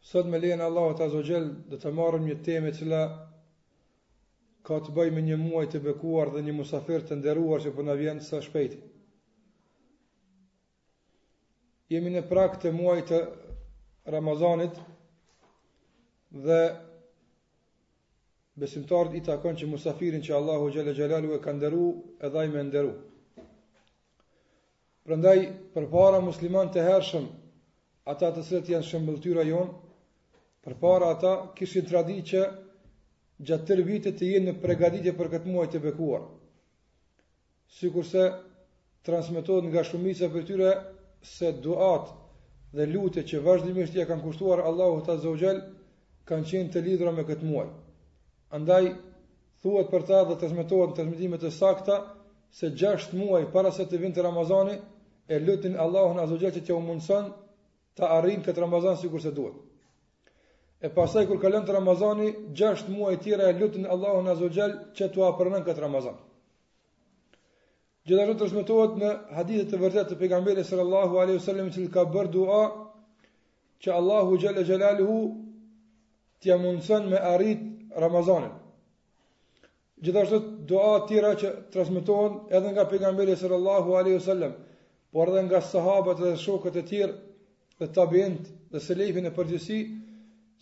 Sot me lejen e Allahut Azza ve Xhel do të marrim një temë e cila ka të bëjë me një muaj të bekuar dhe një musafir të nderuar që po na vjen së shpejti. Jemi në prag të muajit të Ramazanit dhe besimtarit i takon që musafirin që Allahu xhel-le xhelaluhu e ka nderu edhe ai me e nderu. Prandaj përpara muslimanët e hershëm, ata të cilët janë shëmbëlltyra jonë, përpara ata kishin traditë që gjatë tërë vitit të jenë në pregaditje për këtë muaj të bekuar. Sikurse transmetohet nga shumica prej tyre se duat dhe lutjet që vazhdimisht ia kanë kushtuar Allahut Azza ve Xhel kanë qenë të lidhura me këtë muaj. Andaj Thuhet për ta dhe transmetohet në transmetime të sakta se gjashtë muaj para se të vinte Ramazani, e lutnin Allahun Azza ve Xhel që t'jau mundëson ta arrijnë këtë Ramazan sikur se duhet. E pastaj kur kalonte Ramazani, gjashtë muaj tjera e lutnin Allahun Azza ve Xhel që t'ua pranon këtë Ramazan. Gjithashtu transmetohet në hadithe të vërtetë të pejgamberit sallallahu alaihi wasallam i cili ka bërë dua që Allahu xhel-le xhelaluhu t'ia mundëson me arrit Ramazanin. Gjithashtu dua të tjera që transmetohen edhe nga pejgamberi sallallahu alaihi wasallam, por edhe nga sahabët dhe shokët e tjerë dhe tabiint dhe selefi në përgjithësi,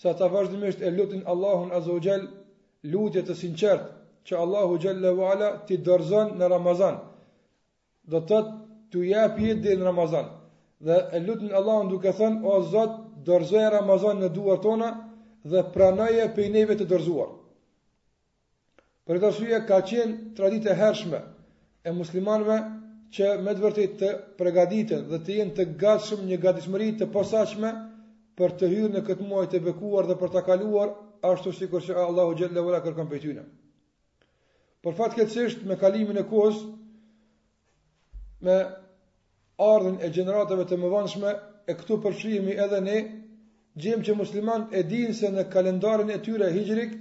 se ata vazhdimisht e lutnin Allahun Azza ve Xhel Lutje të sinqertë që Allahu xhel-le ve ala t'i dorëzon në Ramazan, do të thotë t'u jap jetë deri në Ramazan. Dhe e lutnin Allahun duke thënë o Zot, dorëzoje Ramazanin në duart tona dhe pranoje prej neve të dorëzuar. Për këtë arsye ka qenë traditë e hershme e muslimanëve që me të vërtetë të përgatiten dhe të jenë të gatshëm një gatishmëri të posaçme për të hyrë në këtë muaj të bekuar dhe për ta kaluar ashtu sikur që Allahu xhel-le ve ala kërkon prej tyne. Por fatkeqësisht me kalimin e kohës me ardhjen e gjeneratave të mëvonshme, e këtu përfshihemi edhe ne, gjejmë që muslimanët e dinë se në kalendarin e tyre hixhrik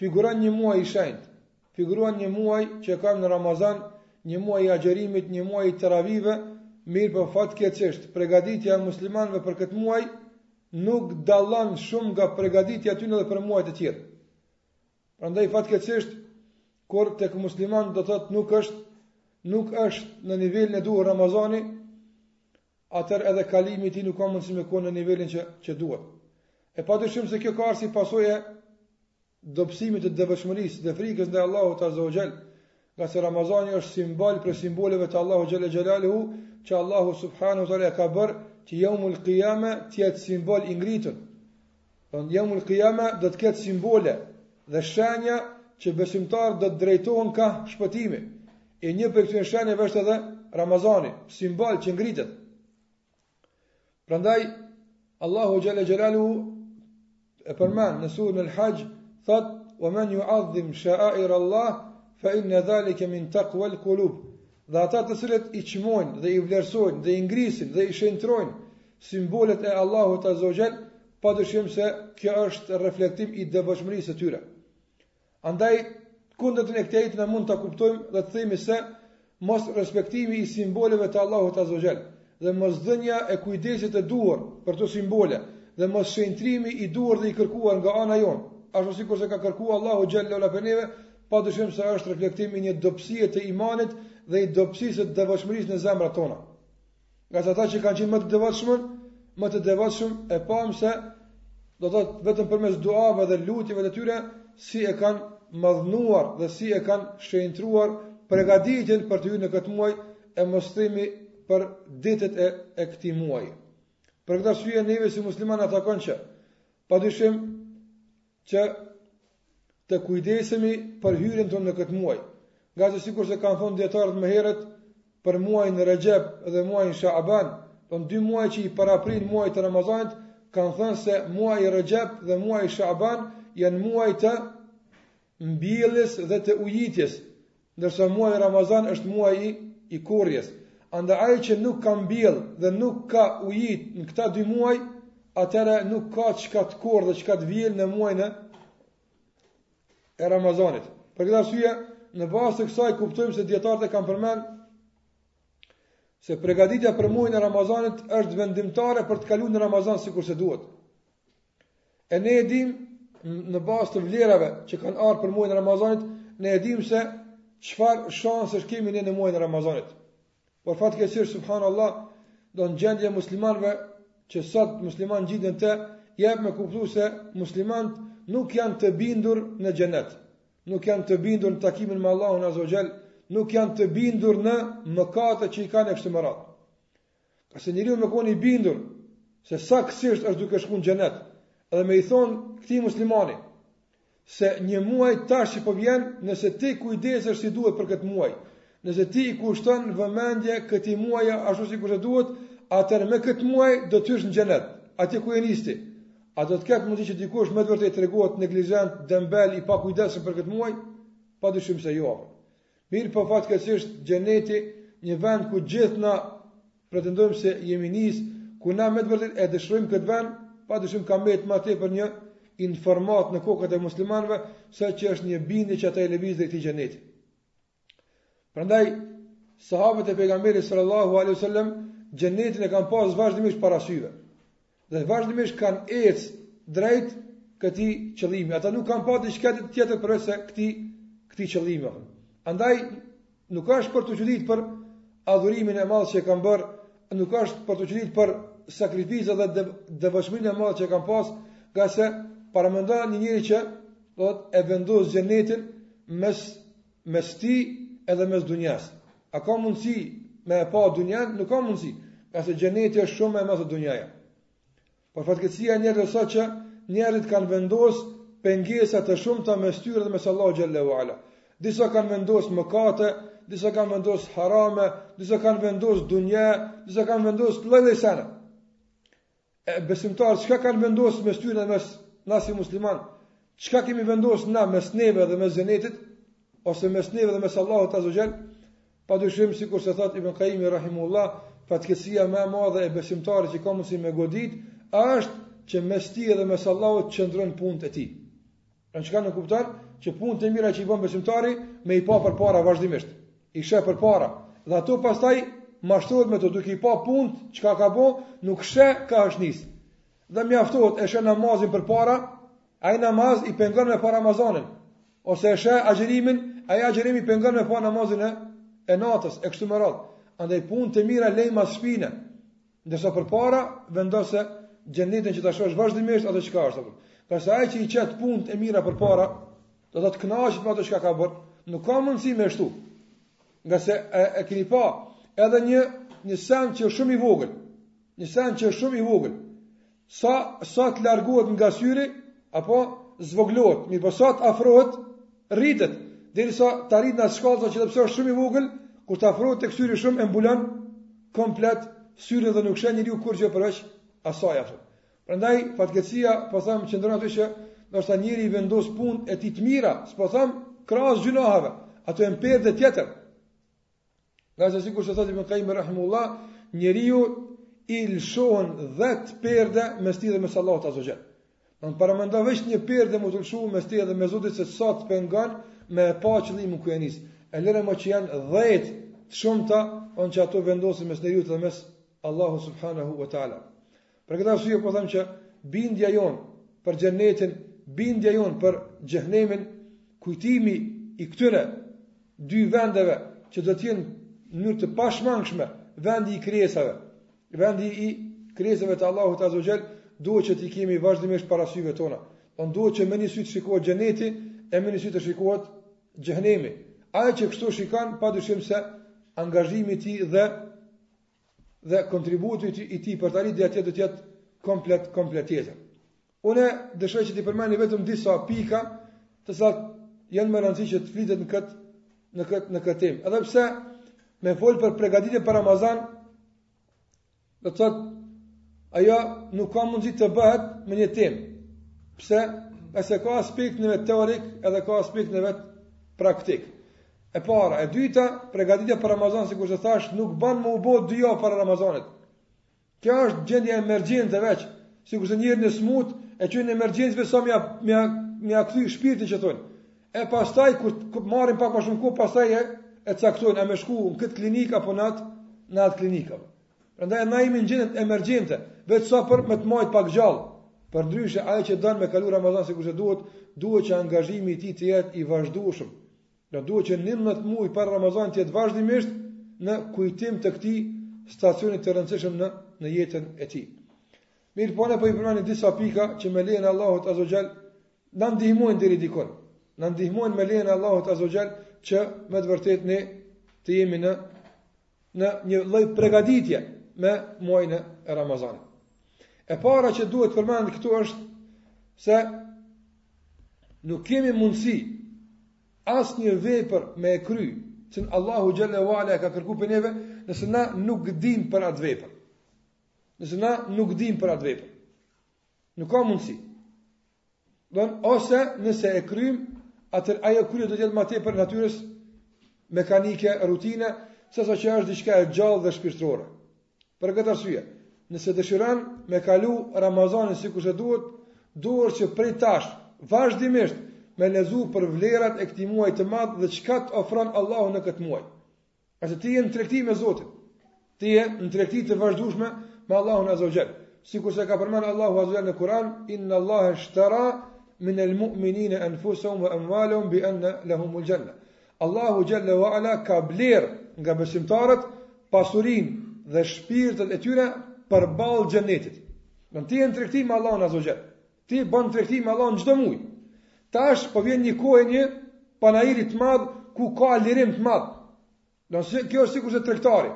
figuron një muaj i shenjtë, figuron një muaj që e ka emnin Ramazan, një muaj i agjërimit, një muaj i teravive, mirëpo fatkeqësisht, pregaditja e muslimanëve për këtë muaj nuk dallon shumë nga pregaditja e tyne edhe për muaj të tjerë. Prandaj fatkeqësisht kur tek muslimanët do të thotë nuk është nuk është në nivelin e duhur Ramazani, atëherë edhe kalimi i tij nuk ka mundësi me konë në nivelin që, që duhet. E pa dyshim se kjo ka ardh si pasojë e dobësimit të devotshmërisë dhe frikës ndaj Allahut Azza ve Xhel, Ngase Ramazani është simbol prej simboleve të Allahu Xhelle Xhelaluhu, që Allahu Subhanehu ue Teala e ka bërë që jaumul qiyame të jetë simbol i ngritur. Në jaumul qiyame do të ketë simbole dhe shenja që besimtarët do të drejtohen ka shpëtimi. E një prej këtyre shenjave është edhe Ramazani, simbol që ngritet. Prandaj Allahu xhelle xhelaluhu e përmend në surën Al-Hajj thotë wa man yu'azzim sha'air Allah fa inna dhalika min taqwa al-qulub. Dhe ata të cilët i çmojnë dhe i vlerësojnë dhe i ngrisin dhe i shenjtrojnë simbolet e Allahut azze ue xhel, padyshim se kjo është reflektim i devotshmërisë së tyre. Andaj, kundërtën e këtij ajeti na mund ta kuptojmë dhe të themi se mosrespektimi i simboleve të Allahut Azza wa Jall dhe mosdhënia e kujdesit të duhur për këto simbole dhe mosshenjtrimi i duhur dhe i kërkuar nga ana jonë, ashtu sikurse ka kërku Allahu Xhelle ue Ala prej neve, padyshim se është reflektim i një dobësie të imanit dhe i dobësisë së devotshmërisë në zemrat tona. Ngase ata që kanë qenë më të devotshëm, më të devotshëm e pamë se do të thotë vetëm përmes duave dhe lutjeve të tyre si e kanë madhnuar dhe si e kanë shenjtruar përgatitjen për të hyrë në këtë muaj e mos themi për ditët e, e këtij muaji. Për këtë arsye neve si muslimanë na takon që padyshim që të kujdesemi për hyrjen tonë në këtë muaj. Ngase sikurse kanë thonë dijetarët më herët, për muajin Rexheb dhe muajin Shaban, domethënë dy muaj që i paraprijnë muajit të Ramazanit, kanë thënë se muaji Rexheb dhe muaji Shaban janë muaj të mbjelljes dhe të ujitjes, Ndërsa muaji Ramazan është muaji i korrjes, andaj ai që nuk ka mbjellë dhe nuk ka ujit në këta dy muaj, atëherë nuk ka çka të korrë dhe çka të vjelë në muajin e Ramazanit. Për këtë arsye, në bazë të kësaj kuptojmë se dijetarët e kanë përmend se përgatitja për muajin e Ramazanit është vendimtare për të kalu një Ramazan sikurse duhet. E ne e dim në bazë të vlerave që kanë ardhur për muajin e Ramazanit, ne e dim se çfarë shansesh kemi ne në muajin e Ramazanit. Por fatkeqësisht subhanallah domethënë gjendja e muslimanëve që sot musliman gjinden të jep me kuptu se muslimanët nuk janë të bindur në xhenet, nuk janë të bindur në takimin me Allahun Azze ue Xhel, nuk janë të bindur në mëkatet që i kanë e kështu me radhë. Ngase njeriu me koni i bindur se saktësisht është duke shku në xhenet edhe me i thonë këtij muslimani se një muaj tash që po vjen nëse ti kujdesesh si duhet për këtë muaj nëse ti i kushton vëmendje këtij muaji ashtu sikurse duhet atëherë me këtë muaj do të hysh në xhenet atje ku je nis ti a do të ketë mundësi që dikush me të vërtetë të tregohet neglizhent, dembel, i pakujdesshëm për këtë muaj pa dyshim se jo Mirëpo fatkeqësisht xheneti, një vend ku gjith na pretendojmë se jemi nis, ku na me të vërtetë e dëshirojmë këtë vend, padyshim ka mbetë më tepër një informat në kokat e muslimanëve se që është një bindje që ata i lëviz drejt këtij xheneti. Prandaj sahabët e pejgamberit sallallahu alaihi wasallam xhenetin e kanë pas vazhdimisht para syve. Dhe vazhdimisht kanë ec drejt këtij qëllimi. Ata nuk kanë pa diçka tjetër përveç se këtij këtij qëllimi. Andaj nuk është për t'u çudit për adhurimin e madh që kanë bërë, nuk është për t'u çudit për sakrificën dhe devotshmërinë e madh që kanë pas, ngase paramendo një njeri që e vendos xhenetin mes Mes tij edhe mes dunjas. A ka mundësi me e pa dunjan? Nuk ka mundësi, ngase xheneti është shumë më i madh se dunjaja. Por fatkeqësia e njerëzve sot që njerëzit kanë vendos pengesa të shumta mes tyre dhe mes Allahu xhelle ve ala. Disa kanë vendos mëkate, disa kanë vendos harame, disa kanë vendos dunja, disa kanë vendos lloj-lloj sene. E besimtarët çka kanë vendosur mes tyre dhe mes na si musliman? Çka kemi vendosur na mes neve dhe mes xhenetit ose mes neve dhe mes Allahut azze ve xhel? Padyshim sikurse thotë Ibn Qayyim rahimehullah, fatkeqësia më e madhe e besimtarit që ka mundësi me godit është që mes tij dhe mes Allahut qëndron punët e tij. Pra çka nënkupton që punët e mira që i bën besimtari me i pa përpara vazhdimisht. I sheh përpara dhe ai pastaj mashtrohet me to duke i pa punët çka ka bo, nuk sheh ka është nis. Dhe mjaftohet e sheh namazin përpara, ai namaz i pengon me pa Ramazanin. Ose e sheh agjerimin, ai agjerim i pengon me pa namazin e, e natës e kështu me radhë. Andaj punët e mira leni mas shpine. Ndërsa përpara vendose xhenetin që ta shohësh vazhdimisht atë çka është apo. Pastaj ai që i qet punët e mira përpara, do të thotë kënaqet me atë çka ka bërë. Nuk ka mundësi më ashtu. Ngase e, e keni pa edhe një një sen që është shumë i vogël. Një sen që është shumë i vogël. Sa sa të largohet nga syri, apo zvogëlohet, mirëpo sa të afrohet, rritet derisa të arrijë në atë shkallë që edhe pse është shumë i vogël, kur të afrohet tek syri shumë e mbulon komplet syrin dhe nuk sheh njeriu kurrgjë përveç asaj atë. Prandaj fatkeqësia po them qëndron aty që ndoshta njeriu i vendos punët e tij të mira, s'po them krahas gjynaheve, ato janë perde tjetër. Ngase sikurse thotë Ibn Qayyim rahimehullah, njeriut i lëshohen 10 perde mes tij dhe mes Allahut azze ve xhel. Paramendo veç një perde me t'u lëshu mes ti dhe mes Zotit se sa të pengon me e pa qëllimin ku je nis. E lëre më që janë 10 të shumta, on që ato vendosen mes njeriut dhe mes Allahut subhanahu wa taala. Për këtë arsye po them që bindja jonë për xhenetin, bindja jonë për xhehenemin, kujtimi i këtyre dy vendeve që do të jenë në mënyrë të pashmangshme vendi i krijesave, vendi i krijesave të Allahut Azza wa Jall, duhet që t'i kemi vazhdimisht para syve tona. Po duhet që me një sy të shikohet xheneti e me një sy të shikohet xhehenemi. Ai që kështu shikon, padyshim se angazhimi i tij dhe dhe kontributi i tij për të arritur atje do të jetë komplet komplet tjetër. Unë dëshiroj që t'i përmendi vetëm disa pika të cilat janë me rëndësi që të flitet në këtë në këtë në këtë temë. Edhe pse me fol për përgatitjen për Ramazan, do të thotë ajo nuk ka mundësi të bëhet me një temë. Pse? Sepse ka aspekt në vete teorik, edhe ka aspekt në vete praktik. E para, e dyta, pregatitja për Ramazan, sikurse thashë, nuk ban me u bo dy javë para Ramazanit. Kjo është gjendja emergjente veç, sikurse njeri u smut, e çojnë n'emergjencë veç sa me ia, me ia, me ia kthy shpirtin që thonë. E pastaj, kur, kur marrin pak ma shumë kohë, pastaj e, e caktojnë, a me shku në këtë klinikë apo në atë, në atë klinikë. Prandaj na jemi në gjendje emergjente, veç sa për me të majtë pak gjallë. Përndryshe, ai që don me kalu Ramazanin sikurse duhet, duhet që angazhimi i tij të jetë i vazhdueshëm. Ai duhet që 11 muaj para Ramazanit të jetë vazhdimisht në kujtim të këtij stacioni të rëndësishëm në, në jetën e tij. Mirëpo ne po i përmendim disa pika që me lejen e Allahut Azza wa Jall na ndihmojnë deri dikund. Na ndihmojnë me lejen e Allahut Azza wa Jall që me të vërtetë ne të jemi në në një lloj pregatitje për muajin e Ramazanit. E para që duhet të përmend këtu është se nuk kemi mundësi asnjë vepër me e kry, që Allahu Jalla wa Ala e ka kërku prej neve, nëse na nuk dim për atë vepër. Nëse na nuk dim për atë vepër. Nuk ka mundësi. Domethënë ose nëse e kryjm, atëherë ajo kryerje do të jetë ma tepër e natyrës mekanike, rutine, sesa që është diçka e gjallë dhe shpirtërore. Për këtë arsye, nëse dëshiron me kalu Ramazanin sikurse duhet, duhet që prej tash vazhdimisht me lexu për vlerat e këtij muaji të madh dhe çka të ofron Allahu në këtë muaj. Se ti je në tregti me Zotin, ti je në tregti të vazhdueshme me Allahun Azza wa Jall. Sikurse ka përmend Allahu Azza wa Jall në Kur'an, inna Allaha ishtara min al-mu'minina anfusahum wa amwalahum bi anna lahum al-janna. Allahu Jalla wa Ala ka blerë nga besimtarët pasurinë dhe shpirtët e tyre përballë xhenetit. Ti je në tregti me Allahun Azza wa Jall. Ti bën tregti me Allahun çdo muaj. Tash po vjen një kohë e një panairi të madh ku ka lirim të madh. Do të thotë kjo është sikur se tregtari.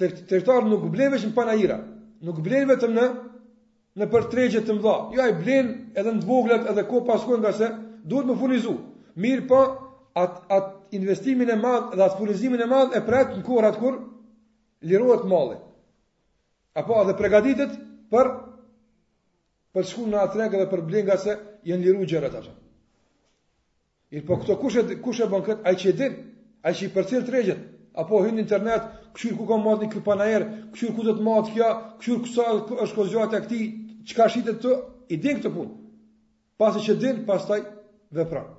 Tregtari nuk blen vetëm në panaira, nuk blen vetëm në në për tregje të mëdha. Jo ai blen edhe në t'voglat edhe kohë pas kohe ngase duhet me u furnizu. Mirëpo at at investimin e madh dhe at furnizimin e madh e pret në kohërat kur lirohet malli. Apo edhe përgatitet për për me shku në atë treg dhe për me ble ngase janë liru gjërat atje. Mirëpo këto kush e, kush e bën këtë, ai që e din, ai që i përcjell tregjet, apo hyn në internet, kshyr kur ka me mbajt ky panair, kshyr ku do të mbahet kjo, kshyr sa është kohëzgjatja e këtij, çka shitet aty, e din këtë punë. Pasi që din, pastaj vepron.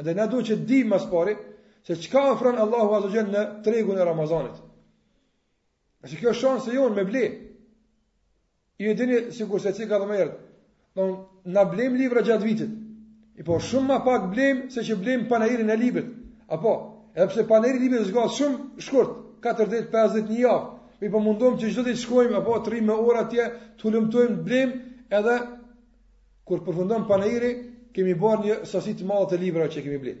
Edhe ne duhet që ta dimë së pari, se çka ofron Allahu Azze ve Xhel në tregun e Ramazanit. Nëse kjo është shansa e jonë me ble, Ju e dini sikurse ceka edhe më herët. Domethënë na blejm libra gjatë vitit. Mirëpo shumë më pak blejm se që blejm në panairin e librit. Apo, edhe pse panairi i librit zgjat shumë shkurt, 4 ditë, 5 ditë, një javë. Mirëpo mundohemi që çdo ditë të shkojmë apo të rrimë me orë atje, të hulumtojmë blejm edhe kur përfundon panairi, kemi bërë një sasi të madhe të librave që kemi blerë.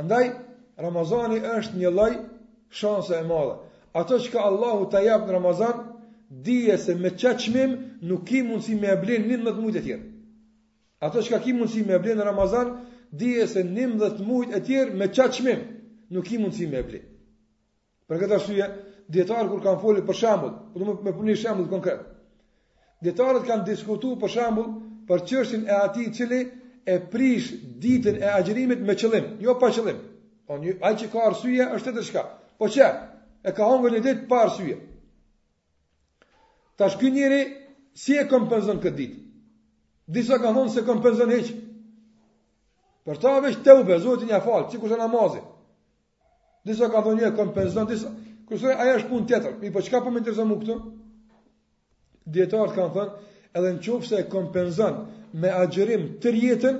Andaj, Ramazani është një lloj shanse e madhe. Ato çka Allahu ta jap në Ramazan, dije se me qat çmim nuk ki mundësi me e ble njëmbëdhjetë mujt e tjerë. Ato çka ki mundësi me e ble në Ramazan, dije se njëmbëdhjetë mujt e tjerë me qat çmim nuk ki mundësi me e ble. Për këtë arsye, dijetarët kur kanë folur për shembull, po do të bini shembull konkret. Dijetarët kanë diskutuar për shembull për çështjen e atij i cili e prish ditën e agjërimit me qëllim, jo pa qëllim. Po ai që ka arsye është diçka. Po qe? E ka humbur një ditë pa arsye. Tash ky njeri si e kompenzon këtë ditë? Disa kanë thonë s'e kompenzon hiç. Për ta veç teube, Zoti me ja falë, sikurse namazi. Disa kanë thonë e kompenzon, disa... Kësisoj, ajo është punë tjetër. Mirëpo çka po më intereson mu këtu? Dijetarët kanë thënë, edhe në qoftë se e kompenzon me agjërim tërë jetën,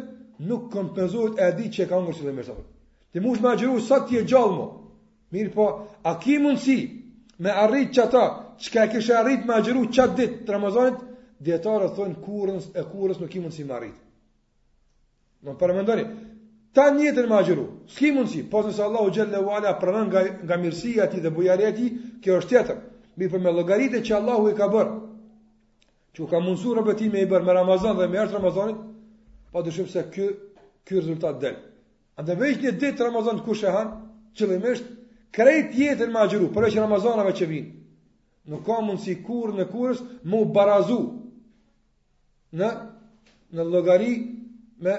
nuk kompenzohet ajo ditë që e ka ngrënë si dhe mirësitë. Ti mundesh me agjëru sa t'je gjallë mo. Mirëpo, a ki mundësi me arrit qata, çka e kishe arrit me agjëru qat ditë të Ramazanit, dijetarët thonë kurrën e kurrës nuk ki mundësi me arrit. Pra paramendoni, tanë jetën me agjëru, s'ki mundësi, pos nëse Allahu Xhelle ve Ala e pranon nga, nga mirësia e tij dhe bujaria e tij, kjo është tjetër, mirëpo me llogaritë që Allahu i ka bërë, që u ka mundësu robve të tij me i bërë me Ramazan dhe me vlerat e Ramazanit, pa dyshim se kjo, kjo rezultat del. Andaj veç një ditë Ramazanit kush e han, qëllimisht, krejt jetën me agjëru, përveç Ramazanave që vinë, nuk ka mundësi kurrën e kurrës m'u barazu në, në llogari me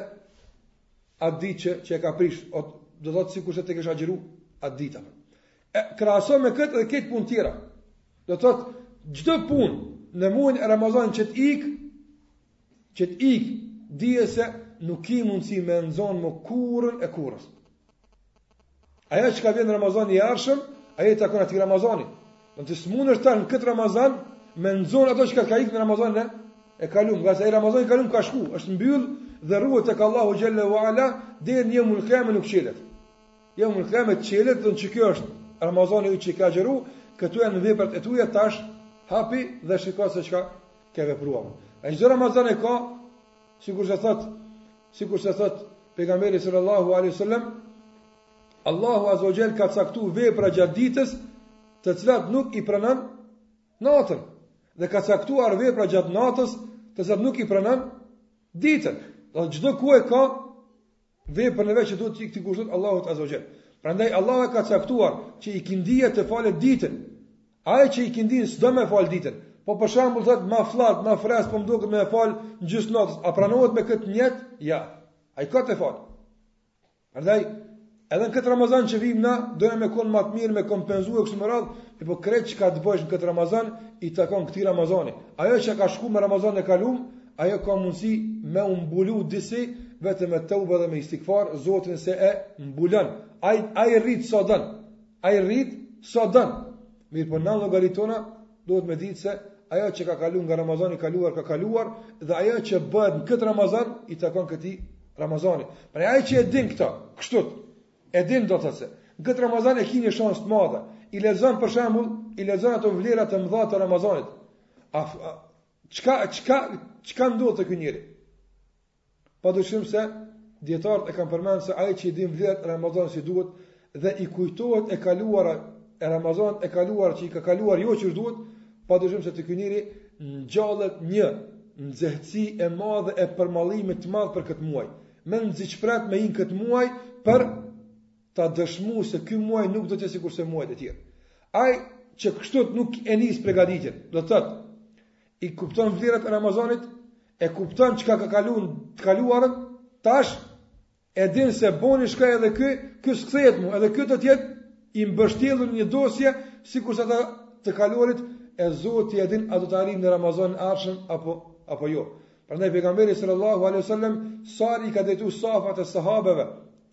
atë ditë që, që e ka prish, o, do të thotë sikur se të kesh agjëru atë ditë. E krahaso me këtë dhe këtë punë tjera. Do të thotë çdo punë në muajin e Ramazan që të ik, që të ik, dije se nuk ki mundësi me nxon më kurrën e kurrës. Ajo çka vjen Ramazani i arshëm, ajo i takon atij Ramazani. Ti s'mundesh ta në këtë Ramazan, me nxon ato çka të ka ikë në Ramazanin e kalum. Ngase Ramazani i kalum ka shku, është mbyllë dhe ruhet tek Allahu Xhelle wa Ala, deri në jeumul kijame nuk çelet. Në jeumul kijame çelet, dhe në që kjo është Ramazani që e ke agjëru, këtu janë veprat e tuja tash, hapi dhe shiko se çka ke vepruar. E çdo Ramazan e ka, Sikur se thot, sikur se thot pejgamberi sallallahu alaihi wasallam, Allahu azza wa jall ka caktuar vepra gjatë ditës, të cilat nuk i pranon natën, dhe ka caktuar vepra gjatë natës, të cilat nuk i pranon ditën. Do çdo kohë e ka Veprën e vet që duhet t'i kushtohet Allahut Azza wa Jall. Prandaj Allahu e ka caktuar që ikindia të falet ditën. Ai që ikindin s'do me e fal ditën. Po për shembull thotë ma fllad, ma fresk, po më duket me e fal gjys natës. A pranohet me këtë nijet? Ja. Ai ka të fal. Prandaj edhe në këtë Ramazan që vim na, dojm me kon më të mirë me kompenzuar kështu me radhë, e po krejt çka të bësh në këtë Ramazan i takon këtij Ramazani. Ajo që ka shkuar me Ramazanin e kalum, Ajo ka mundësi me u mbulu disi vetëm me teube dhe me istigfar, Zoti nëse e mbulon. Ai e rrit sa don. Ai rrit sa don. Mirëpo na llogaritë tona duhet me ditë se ajo që ka kaluar nga Ramazani i kaluar ka kaluar dhe ajo që bëhet në këtë Ramazan i takon këtij Ramazani. Pra ai që e din këtë, kështu e din do të thotë se në këtë Ramazan e ke një shans të madhe. I lexon për shembull, i lexon ato vlera të mëdha të Ramazanit. A, a, Çka çka çka ndodh te ky njeri? Padyshim se dietarët e kanë përmendur se ai që i din vlerat e Ramazanit si duhet dhe i kujtohet e kaluara e Ramazanet e kaluara që i ka kaluar jo qysh duhet, padyshim se te ky njeri ngjallet një nxehtësi e madhe e përmallimit të madh për këtë muaj. Mezi ç'pret me hi n' këtë muaj për Ta dëshmu se ky muaj nuk do të jetë sikurse muajt e tjerë. Ai që kështu nuk e nis përgatitjen, do të thotë i kupton vlerat e Ramazanit, e kupton çka ka kaluar të kaluarën, tash e din se boni shko edhe ky, ky s'kthehet mo, edhe ky do të jetë i mbështjellur një dosje sikurse ata të kaluarit e Zoti e din a do ta arrijmë Ramazanin e ardhshëm apo apo jo. Prandaj pejgamberi sallallahu alaihi wasallam sa herë i ka drejtu safat e sahabeve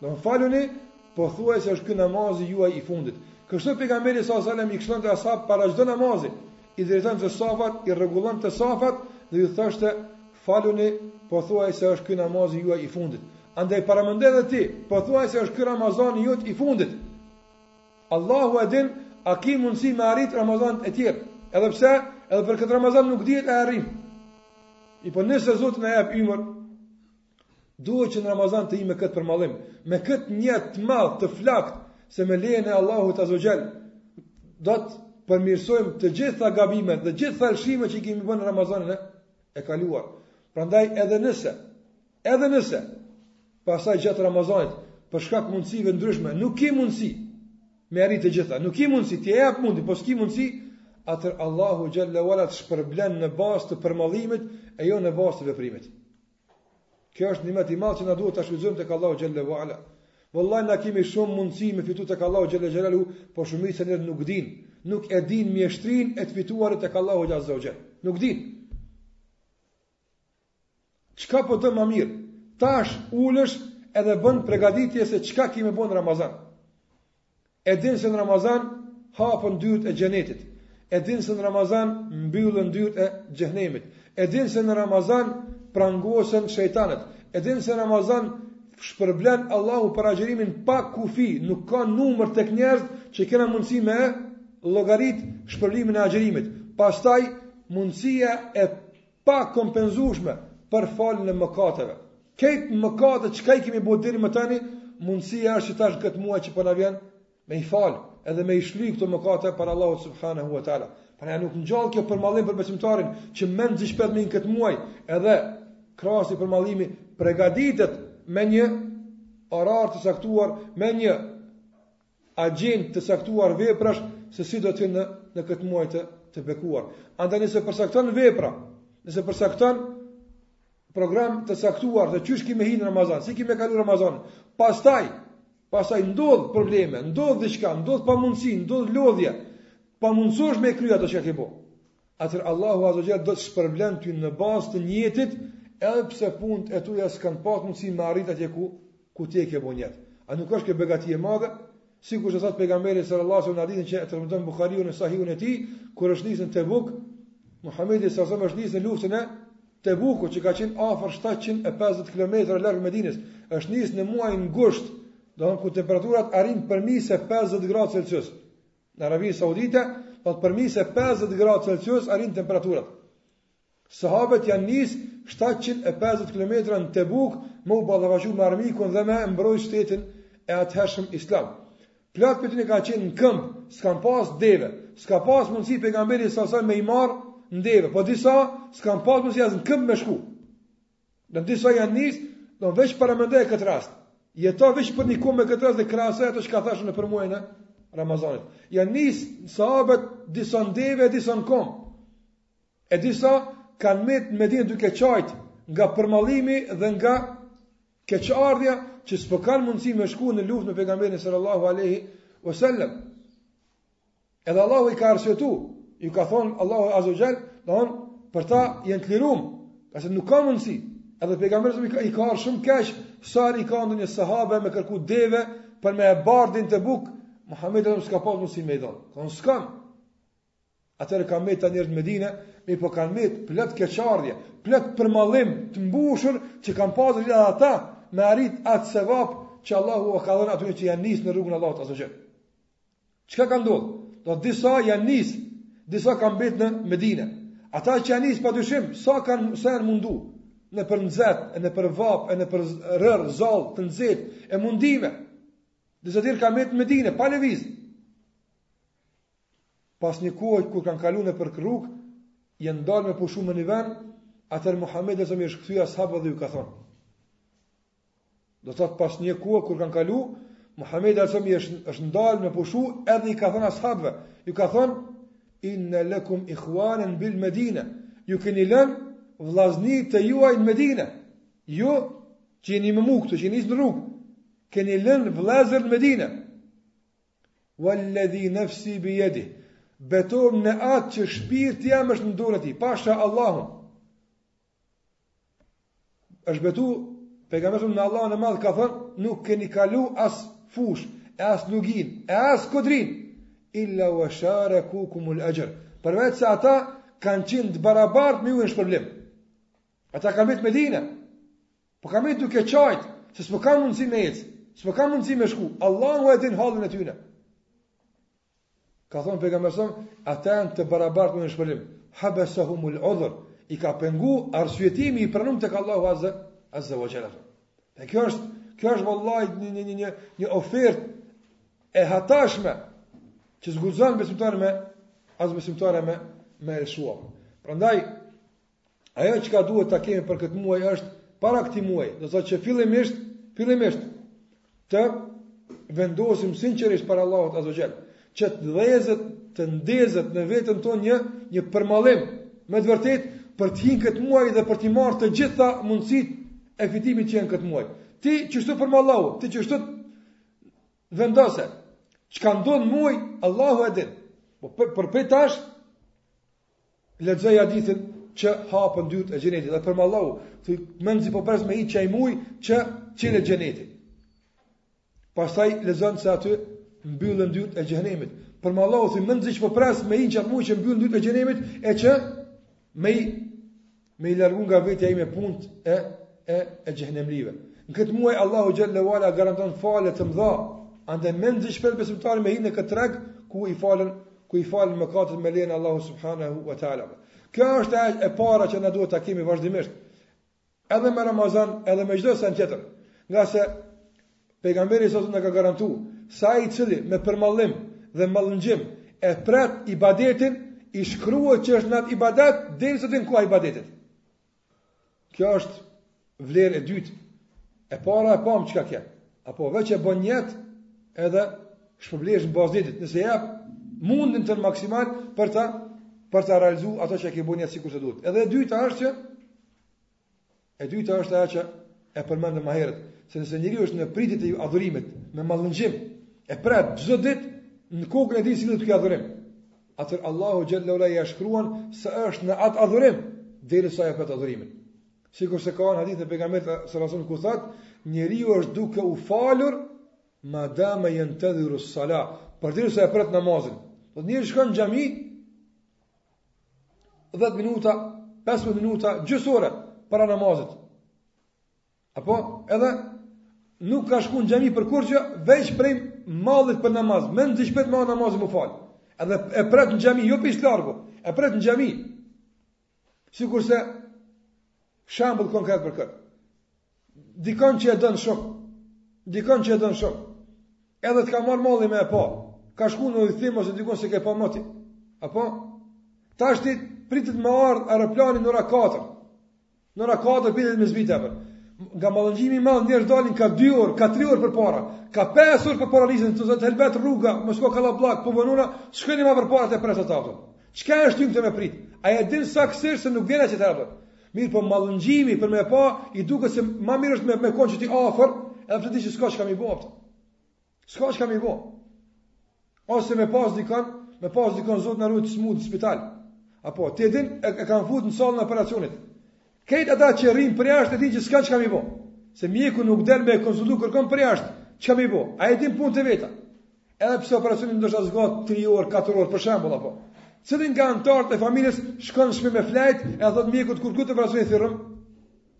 Do të faluni po thuaj se është ky namazi juaj i fundit. Kështu pejgamberi alejhi selam i këshillonte ashabët para çdo namazi. I drejtonte safat, i rregullonte safat dhe ju thoshte faluni po thuaj se është ky namazi juaj i fundit. Andaj paramendoje edhe ti, po thuaj se është ky Ramazani jot i fundit. Allahu e din, a ki mundësi me arrit Ramazane tjerë. Edhe pse, edhe për këtë Ramazan nuk dihet a e arrim. E po nëse Zoti na jep ymër, Duhet që në Ramazan të hymë me këtë përmallim, me këtë nijet të madh të flaktë, se me lejen e Allahut azze ve xhel, do të përmirësojmë të gjitha gabimet dhe gjitha lëshimet që i kemi bërë në Ramazanin e kaluar. Prandaj edhe nëse, edhe nëse, pasaj gjatë Ramazanit, për shkak mundësive ndryshme, nuk ki mundësi me arrit të gjitha, nuk ki mundësi, ti e jep mundin, po s'ki mundësi, atër Allahu xhel-le ve ala të shpërblen në bazë të përmallimit e jo në bazë të veprimit. Kjo është nimet i madh që na duhet ta shfrytëzojmë tek Allahu xhalla ve ala. Wallahi na kemi shumë mundësi me fitu tek Allahu xhalla xhelalu, por shumica e njerëzve nuk dinë, nuk e dinë mjeshtrinë e të fituarit tek Allahu azze ve xhel. Nuk dinë. Çka po do ma mirë? Tash ulesh edhe bën pregaditje se çka ki me bo n'Ramazan. E din se në Ramazan hapen dyert e xhenetit. E din se në Ramazan mbyllen dyert e xhehenemit. E din se në Ramazan prangosen shejtanët. E din se në Ramazan shpërblen Allahu për agjërimin pa kufi, nuk ka numër tek njerëzit që kena mundësi me llogarit shpërblimin e agjërimit. Pastaj mundësia e pakompenzueshme për faljen e mëkateve. Krejt mëkatet çka i kemi bo deri më tani, mundësia është që tash në këtë muaj që po na vjen, me i falë, edhe me i shly këto mëkate para Allahut subhanahu wa taala. Pra a nuk ngjall kjo përmallim për besimtarin që mezi ç'pret me hi në këtë muaj, edhe krahas përmallimit pregaditet me një orar të caktuar, me një agjendë të caktuar veprash se si do të jenë në, në këtë muaj të, të bekuar. Andaj nëse përcakton vepra, nëse përcakton program të caktuar se qysh ki me hi n'Ramazan, si ki me kalu Ramazanin. Pastaj, pastaj ndodh probleme, ndodh diçka, ndodh pamundësi, ndodh lodhje. Pamundësohesh me i kry ato çka ke bo. atëherë Allahu Azza wa Jall do të shpërblen ty në bazë të nijetit, edhe pse punët e tua s'kanë pas mundësi me arrit atje ku ku ti e ke bë nijet. A nuk është kjo begati e madhe? Sikur që thot pejgamberi sallallahu alaihi wasallam në hadithin që e transmeton Buhariu në Sahihun e tij, kur është nis në Tebuk, Muhamedi sallallahu alaihi wasallam është nis në luftën e Tebukut që ka qenë afër 750 kilometra larg Medinës, është nisë në muajin gusht, do me thënë ku temperaturat arrin përmbi se 50 gradë Celsius. Në Arabinë Saudite, thot për mbi se 50 gradë Celsius arrijnë temperaturat. Sahabët janë nis 750 kilometra në Tebuk me u ballafaqu me armikun dhe me mbroj shtetin e atëhershëm islam. Plot prej tyne ka qenë në këmbë, s'kan pas deve, s'ka pas mundësi pejgamberi a.s. me i marr në deve, po disa s'kan pas mundësi as në këmbë me shku. Në disa janë nis, do veç paramendo këtë rast. Jeto veç për një kohë me këtë rast dhe krahasoje ato çka thashë nëpër muajin e Ramazanit. Janë nis sahabët disa në deve, disa në këmb. E disa kanë met në Medinë duke qajt nga përmallimi dhe nga keqardhja që s'po kanë mundësi me shku në luftë me pejgamberin sallallahu alaihi wasallam. Edhe Allahu i ka arsyetu, ju ka thonë Allahu Azza Jall, do me thënë ata janë të lirum, pasi nuk ka mundësi. Edhe pejgamberit i ka, ka ardhur shumë keq, kur i ka ndonjë sahabe me kërku deve për me e bart në Tebuk, Muhamedi nuk ka pas mundësi me i dhon. Thon s'kam. Atëherë kanë met ata njerëz në Medinë, mirëpo kanë met plot keqardhje, plot përmallim të mbushur që kanë pasur edhe ata me arrit atë sevap që Allahu ka dhënë atyre që janë nisë në rrugën e Allahut Azza Jall. Çka ka ndodh? Do disa janë nis, disa kanë mbet në Medinë. Ata që janë nis padyshim, sa kanë sa janë mundu nëpër nxet, e nëpër vap, e nëpër rër, zall, të nxet, e mundime. Disa tjerë kanë mbet në Medinë pa lëviz. Pas një kohë kur kanë kalu nëpër rrugë, janë ndalë me pushu në një vend, atëherë Muhammed a.s. u është kthy ashabëve dhe ju ka thonë. Do të thotë pas një kohë kur kanë kalu, Muhamedi a.s. është është ndalë me pushu edhe i ka thënë ashabëve, ju ka thënë inna lakum ikhwanan bil Medina. Ju keni lënë vllaznit e juaj në Medinë. Ju që jeni me mu këtu, që jeni në rrugë, keni lënë vëllezër në Medinë. Walladhi nafsi bi yadi. Betohem në atë që shpirti jem është në dorën e tij. Pasha Allahun. është betu pejgamberi në Allahun e Madh ka thënë nuk keni kalu as fush e as lugin e as kodrin illa wa sharakukum al ajr përveç se ata kanë qenë të barabartë me ju në shpërblim ata kanë met në Medinë po kanë met duke qajt se s'po kanë mundësi me ecë s'po kanë mundësi me shku Allahu e din hallin e tyre Ka thënë pejgamberi a.s., ata janë të barabartë me ju në shpërblim. Habasahumul udhr, i ka pengu arsyetimi i pranum tek Allahu azza azza wa jalla. Dhe kjo është kjo është vallahi një një një një, një ofertë e hatashme që s'guxon besimtari me as besimtarja me e lëshu. Prandaj Ajo çka duhet ta kemi për këtë muaj është para këtij muaj, do thotë që fillimisht, fillimisht, të vendosim sinqerisht para Allahut azze ue xhel, që të dhezet, të ndezet në veten tonë një, një përmallim, me të vërtetë, për të hi në këtë muaj dhe për t'i marrë të gjitha mundësitë e fitimit që janë këtë muaj. Ti qështu përmallohu, ti qështu vendose, çka ndodh në muaj, Allahu e din. Po, për, për, prej tash, Lexoje hadithin që hapen dyert e xhenetit dhe përmallohu, thuj menzi po pres me hi qaj muj që çelet xheneti. Pastaj lexon se aty mbyllen dyert e xhehnemit. Përmallohu thuj menzi ç'po pres me hi n'qat muj që mbyllen dyert e xhehnemit e që me me i largu nga vetja ime punët e, e, e xhehnemlive. Në këtë muaj, Allahu xhelle ue ala garanton falje të mdha, andaj menzi ç'pret besimtari me hi në këtë treg, ku i falen, ku i falen më katët me lene Allahu Subhanahu wa ta'ala. Kjo është e, e para që na duhet ta kemi vazhdimisht, edhe me Ramazan, edhe me çdo send tjetër, ngase Pejgamberi s.a. na ka garantu, se ai i cili me përmallim dhe mallëngjim e pret ibadetin, i shkruhet që është në atë ibadet derisa t'vjen koha e ibadetit. Kjo është vlerë e dytë. E para e pamë çka ke. Apo veç e bon nijet edhe shpërblehesh në bazë të nijetit, nëse e jep mundin tënd maksimal për ta për ta realizuar ato që e ke bo nijet sikurse duhet. Edhe e dyta është që E dyta është ajo që e përmendëm më herët, se nëse njeriu është në pritje të adhurimit, me mallëngjim, e pret çdo ditë në kokën e tij si do të ky adhurim. Atëherë Allahu xhelle ue ala ia shkruan se është në atë adhurim derisa e pret adhurimin. Sikurse ka në hadithe të pejgamberit sallallahu alajhi wasallam ku thotë, njeriu është duke u falur madama yantadhiru as-salah, përderisa e pret namazin. Do thotë njeri shkon në xhami, 10 minuta, 15 minuta, gjysore para namazit. Apo edhe nuk ka shku në xhami për kurrgjë, veç prej mallit për namaz, menzi ç'pret me ardh namazi m'u fal. Edhe e pret në xhami, jo prej së largu, e pret në xhami. Sikurse shembull konkret për këtë. Dikon që e don shumë. Dikon që e don shumë. Edhe të ka marr malli me e pa. Ka shku në udhëtim ose dikon s'e ke pa moti. Apo tash ti pritet me ardh aeroplani në ora 4. Në ora 4 pritet me zbrit apo. Nga mallëngjimi i madh njerëz dalin ka 2 orë, ka 3 orë përpara. Ka 5 orë përpara nisen, të thotë helbet rruga, mos ka kallabllak, po vonona, shkoj më përpara ta pres atë. Çka e shtyu këtë me prit? A e din saksisht se nuk vjen as të Mirëpo mallëngjimi për me pa, i duket se ma mirë është me, me konë qaty afër, edhe pse e din që s'ka çka me bo, apo. S'ka çka me bo. Ose me pas dikon, me pas dikon Zoti na rujtë, smut në spital. Apo, ti e din, e kan fut në salën e operacionit. Krejt ata që rrinë përjashtë, e din që s'kan çka me bo. Se mjeku nuk del me konsultu kërkon përjashtë, çka me bo. Ai i din punt e veta. Edhe pse operacioni ndoshta zgjat 3 orë, 4 orë për shembull apo. Cili nga anëtarët e familjes shkon në shtëpi me flajt e thot mjekut kur kryhet operacioni thirrëm?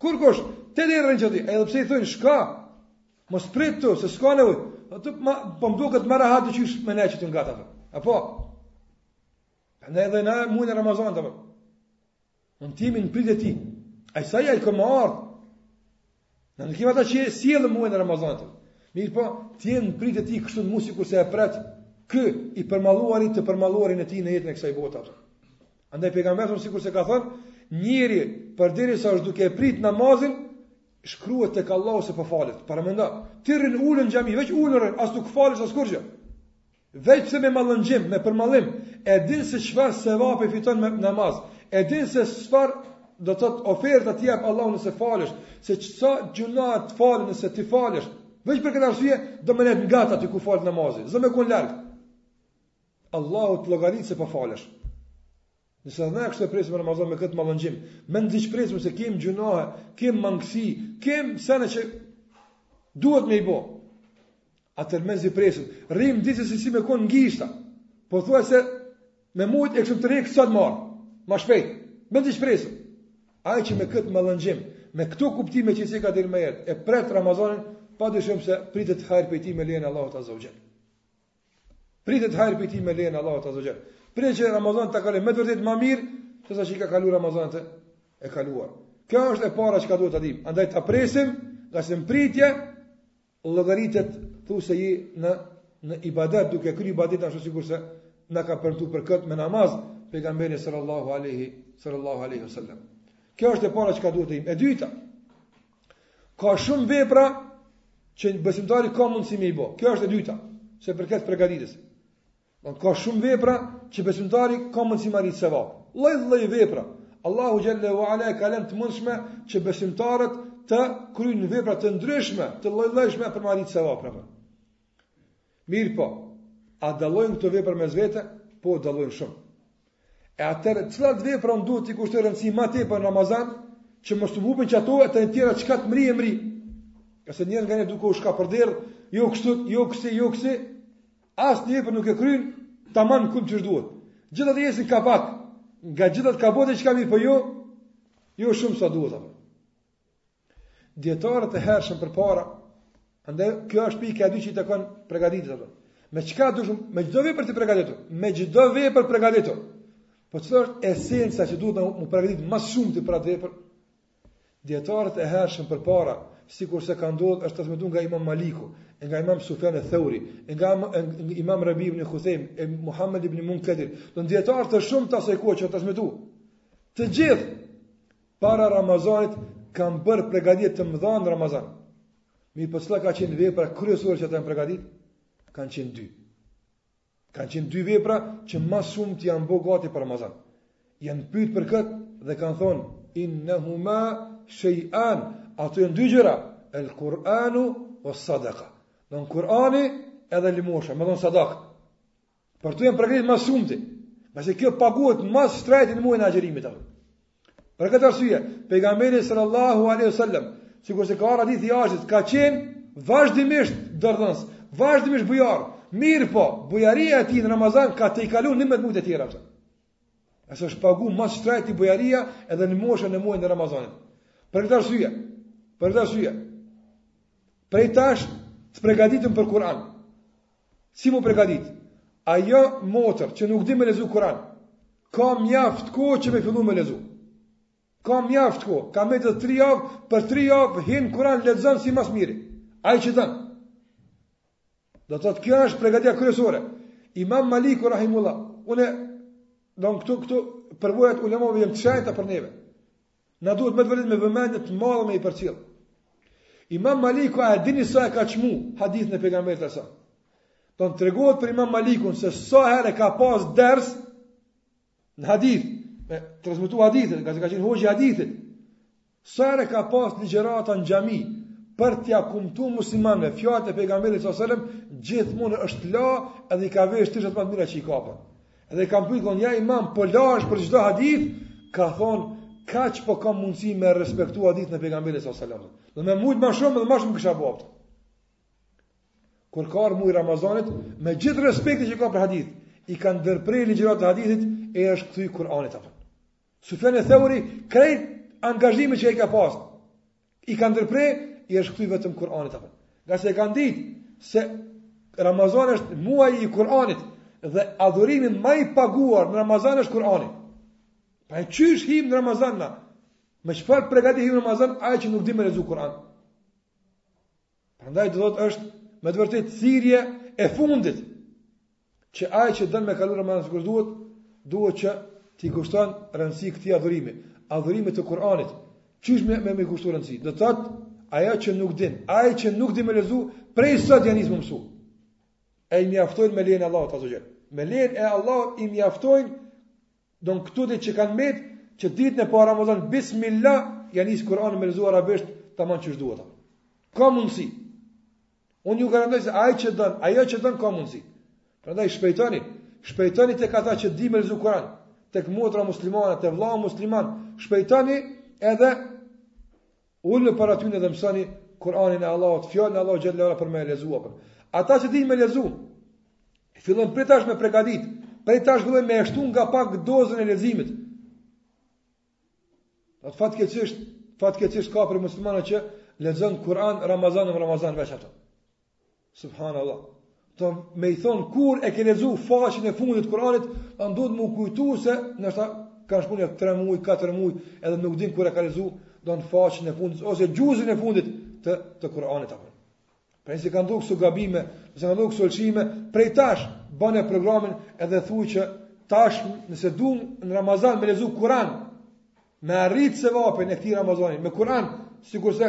Kurkush. Te dera rrin qaty. Edhe pse i thonë shko. Mos prit tu, se s'ka nevojë. Ama, po më duket më rehat qysh me nejt qaty ngat. Apo? Ne edhe në mujn e Ramazanit Ne jemi në pritje të tij. Ai si do ka me ardhë. Ne nuk jemi ata që e sjellim muajin e Ramazanit. Mirëpo, ti je në pritje të tij kështu mu sikurse e pret i përmalluari të përmalluarin e tij në jetën e kësaj botë. Apo. Andaj pejgamberi sikurse ka thënë, njeri përderisa është duke e prit namazin, shkruhet tek Allahu se po falet. Paramendo, ti rrin ulun n'xhami, veç ulun, as nuk falesh as kurgjo. Veç pse me mallëngjim, me përmallim, e din se çfarë sevapi fiton me namaz, e din se çfarë do të thotë oferta të jap Allahu nëse falësh, se çka gjunahe të falen nëse ti falësh. Veç për këtë arsye do me nejt ngat aty ku falet namazi, s'do me kon larg. Allahu të llogarit se po falësh. Nëse na kështu e presim Ramazan me këtë mallëngjim, mezi ç'presim se kemi gjunahe, kemi mangësi, kemi sene që duhet me i bo. Atëherë mezi presim, rrim disi si si me konë ngishta, po thuajse me mujt e kishim tërhek sot ma, ma shpejt, mezi ç'presim. Ai që me këtë mallëngjim, me këto kuptime që s'i ka deri më herët, e pret Ramazanin, pa dyshim se pritet hajr prej tij me lejen e Allahut Azze ue Xhel. Pritet hajr prej tij me lejen e Allahut Azze ue Xhel. Pritet që Ramazanin ta kalojë me të vërtetë ma mirë sesa që i ka kalu Ramazanet e kaluar. Kjo është e para çka duhet ta dim. Andaj ta presim, ngase n'pritje llogaritet thu se je në ibadet duke kry ibadet ashtu sikurse na ka premtu për kët me namaz pejgamberi sallallahu alaihi sallallahu alaihi wasallam. Kjo është e para çka duhet të dim. E dyta, Ka shumë vepra që besimtari ka mundësi me i bo. Kjo është e dyta, se për këtë pregaditje. Ka shumë vepra që besimtari ka mundësi me arrit sevap. Lloj-lloj vepra. Allahu Xhelle ve Ala e ka lën të mundëshme që besimtarët të kryjnë vepra të ndryshme, të llojllojshme për me arrit sevap. Për Mirëpo, a dallojnë këto vepra mes vete? Po, dallojnë shumë. E atëherë, cilat vepra unë duhet t'i kushtoj rëndësi më tepër në Ramazan, që mos të humbin ato e të tjera çka të mri e mri. Ngase njerëz ka duke u shkapërderdh, jo kështu, jo kështu, jo kështu. Asnjë vepër nuk e kryen taman qysh duhet. Gjitha t'jesin ka pak, nga gjitha ka bo diçka mirë, po jo jo shumë sa duhet apo. Dijetarët e hershëm përpara, andaj kjo është pika e dytë që i takon përgatitjes apo. Me çka duhet me çdo vepër të përgatitur, me çdo vepër përgatitur. Po çfarë është esenca që duhet të më përgatit më shumë ti për atë vepër? Dijetarët e hershëm përpara, sikurse ka ndodh është transmetuar nga Imam Maliku, nga Imam Sufjan eth-Theuri, nga Imam Rabi ibn Huthejm, e Muhammed ibn Munkadir, do dijetarë të shumtë të asaj kohë që transmetuar. Të gjithë Para Ramazanit kanë bërë pregatitje të mëdha në Ramazan. Mirëpo cila ka qenë vepra kryesore që ata janë pregadit? Kanë qenë dy. Kanë qenë dy vepra që ma shumë ata janë bo gati për Ramazan. Janë pyt për këtë dhe kanë thonë, innehuma shej'an, ato janë dy gjëra, el Kur'anu ues-sadaka. Domethënë Kur'ani edhe lëmosha, me dhënë sadaka. Për to janë përgatitur më së shumti. Ngase kjo paguhet më shtrejt në muajin e agjërimit apo. Për këtë arsye, pejgamberi sallallahu alaihi wasallam, sikurse ka ardh hadithi i Aishes, ka qenë vazhdimisht dorëdhënës, vazhdimisht bujar. Mirëpo, bujaria e tij në Ramazan ka tejkalu 11 muaj të tjera. Ngase është pagu më shtrejtë bujaria edhe lëmosha në muajin e Ramazanit. Për këtë arsye, për këtë arsye, prej tash të përgatitemi për Kur'an. Si mu pregadit? Ajo motër që nuk di me lexu kuran, ka mjaft kohë që me fillu me lexu. Ka mjaft kohë, kemi edhe tri javë, për tri javë hinë kuran lexon si ma s'miri. Ai që don. Do t'thotë kjo është pregatitja kryesore. Imam Maliku Rahimehullah, une, don këto, këto përvojat e ulemave janë të shenjta për neve. Na duhet me të vërtet me vëmendje të madhe me i përcjell. Imam Maliku a e dini sa e ka çmu hadithin e pejgamberit s.a. Don tregohet për Imam Malikun se sa herë ka pas ders në hadith, me transmetu hadithet, ngase ka qenë hoxhë i hadithit. Sa herë ka pas ligjërata në xhami për t'ia kumtu muslimanëve fjalët e pejgamberit sa selam, gjithmonë është la edhe i ka veshë teshat ma t'mira që i ka pas. Edhe e kanë pyet ja imam po lahesh për çdo hadith, ka thon kaq po kam mundësi me respektu hadithin e pejgamberit sallallahu alajhi wasallam. Dhe me mujt ma shumë edhe ma shumë kisha ba. Kur ka ardh muaji Ramazanit, me gjithë respektin që ka për hadith, i ka ndërprerë ligjëratat e hadithit e është kthy Kur'anit apo. Sufjan eth-Theuri krejt angazhimin që ai ka pas. I ka ndërpre, i është kthy vetëm Kur'anit. Apo. Ngase e kanë ditë se Ramazani është muaji i Kur'anit dhe adhurimi ma i paguar në Ramazan është Kur'ani. Pa qysh hyjmë në Ramazan na? Me çfarë pregatitje hyn në Ramazan ai që nuk di me lexu Kur'an? Prandaj do të thotë është me të vërtetë thirrje e fundit që ai që don me kalu Ramazan sikur duhet, duhet që t'i kushton rëndësi këtij adhurimi, adhurimit të Kur'anit. Qysh me me, m'i kushtu rëndësi? Do thotë ajo që nuk din, ai që nuk di me lexu, prej sot ja nis me mësu. E i mjaftojnë me lejen e Allahut azze ve xhel. Me lejen e Allahut i mjaftojnë Domethënë këto ditë që kanë mbet, që ditën e parë Ramazan, bismillah, ja nis Kur'an me lexu arabisht, tamam qysh duhet. Ka mundësi. Unë ju garantoj se ai që don, ajo që don ka mundësi. Prandaj shpejtoni, shpejtoni tek ata që dinë me lexu Kur'an, tek motra muslimane, tek vëllau musliman, shpejtoni edhe Uluni para tyre dhe mësoni Kur'anin e Allahut, fjalën e Allahut xhel-le ve ala për me lexu. Ata që dinë me lexu, fillojnë prej tash me u pregadit, prej tash fillojnë me e shtu nga pak dozën e leximit. Fatkeqësisht, fatkeqësisht ka prej muslimanëve që lexojnë Kur'an Ramazan në Ramazan veç ato. Subhanallah. Të me i thon kur e ke lexu faqen e fundit të Kuranit, do duhet m'u kujtu se ndoshta ka shkuar ja 3 muaj, 4 muaj, edhe nuk e din kur e ka lexu do në faqen e fundit ose xhuzin e fundit të të Kuranit apo. Pra nëse kanë ndodhë këso gabime, nëse kanë ndodhë këso lëshime, prej tash bëne programin edhe thuaj që tash nëse du në Ramazan me lexu Kur'an, Me arrit sevapin e këtij Ramazani me Kur'an, sikurse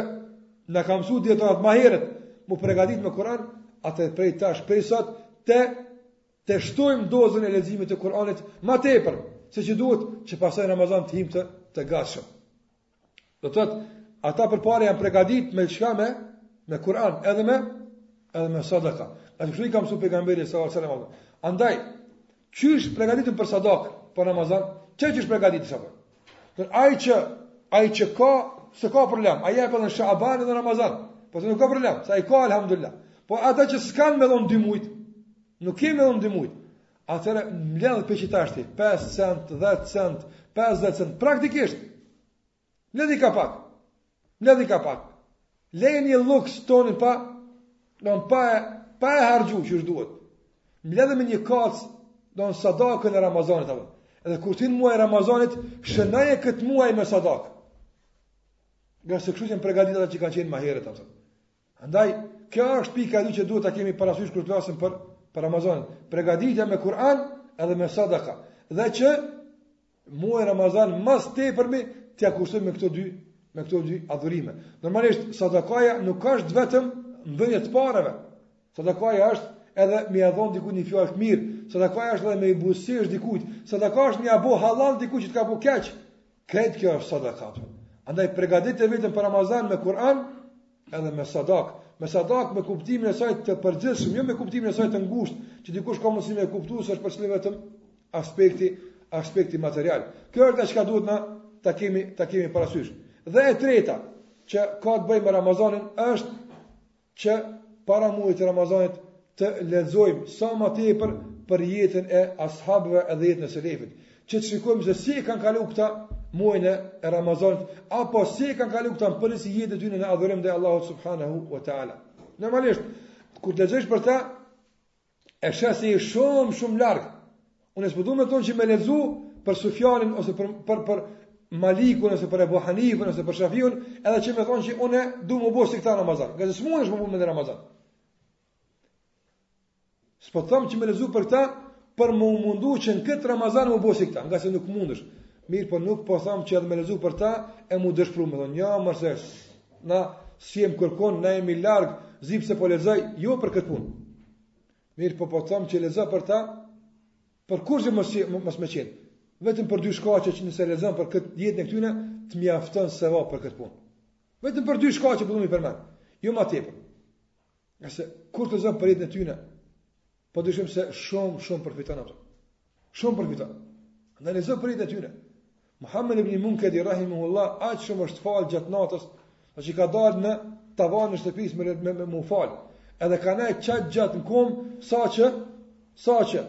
na ka mësuar dijetarët ma herët, m'u pregadit me Kur'an, atë prej tash prej sot të të shtojmë dozën e leximit të Kur'anit më tepër se ç'duhet që pastaj n'Ramazan të hyjmë të, të gatshëm. Do të thotë, ata përpara janë pregadit me çka me, me Kur'an, edhe me, edhe me sadaka. Se kështu i ka mësu pejgamberi, sallallahu alaihi wasallam. Andaj, Qysh pregaditen për sadakë, për Ramazan, qysh pregaditesh apo? Po ai që ai që ka, s'e ka problem, ai jep edhe në Shaban edhe në Ramazan. Po se nuk ka problem, sa i ka alhamdulillah. Po ata që s'kan me dhon dy mujt, nuk kemi me dhon dy mujt. Atëherë mblidh prej tashti, 5 cent, 10 cent, 50 cent, praktikisht. Mblidhi ka pak. Mblidhi ka pak. Leje një luks tonin pa, do në pa, pa e harxhu qysh duhet. Mblidhi me një kacë, do në sadakën e Ramazanit. Apo. Edhe kur t'hyn muaji i Ramazanit, shënoje këtë muaj me sadakë. Ngase kështu jenë pregadit ata që kanë qenë ma herët. Apo. Andaj, kjo është pika e dytë që duhet ta kemi parasysh kur flasim për për Ramazanin. Përgatitja me Kur'an edhe me sadaka. Dhe që muaj Ramazan më së tepërmi t'ia kushtojmë me këto dy me këto dy adhurime. Normalisht sadakaja nuk është vetëm dhënie të parave. Sadakaja është edhe me ia dhon dikujt një fjalë të mirë. Sadakaja është edhe me i buzëqesh dikujt. Sadakaja është me ia bo halal dikujt që të ka bo keq. Krejt kjo është sadaka. Andaj pregatite veten për Ramazan me Kur'an edhe me sadak. Me sadak me kuptimin e saj të përgjithshëm, jo me kuptimin e saj të ngushtë, që dikush ka mundësi me e kuptu se është për qëllim vetëm aspekti, aspekti material. Kjo është ajo çka duhet na ta kemi, ta kemi parasysh. Dhe e treta, që ka të bëjë me Ramazanin, është që para muajit të Ramazanit të lexojmë sa ma tepër për jetën e ashabëve edhe jetën e selefit, që të shikojmë se si e kanë kalu këta muajin e Ramazanit apo si e kanë kalu këta në përgjithësi jetën e tyne në adhurim te Allahu subhanahu wa taala. Normalisht kur të lexosh për ta E sheh se je shumë shumë larg. Unë s'po dua me thonë që me lexu për Sufjanin ose për për për Malikun ose për Abu Hanifën ose për Shafiun, edhe që me thonë që unë du me bo si këta Ramazan. Ngase s'munesh me bo në Ramazan. S'po them që me lexu për këta, për m'u mundu që në këtë Ramazan me bo si këta, ngase nuk mundesh. Mirëpo nuk po them që edhe me lexu për ta e m'u dëshpëru me thonë, "Ja, mërse, Na s'jemi kërkund, na jemi larg, e pse po lexoj, jo për këtë punë. Mirëpo po them që lexo për ta, por kurgjë mos me qenë. Vetëm për dy shkaqe që nëse lexon për këtë jetën e tyne, të mjafton se va për këtë punë. Vetëm për dy shkaqe po i përmend. Jo ma tepër. Se kur të lexon për jetën e tyne, pa dyshim se shumë shumë përfiton ato. Shumë përfiton. Andaj lexo për jetën e tyne. Muhammed ibn Munkedir, Rahimehullah, aq shumë është fal gjatë natës, saqë ka dalë në tavan të shtëpisë me, me, me, m'u fal. Edhe ka nejt qaq gjatë në komë, saqë, saqë,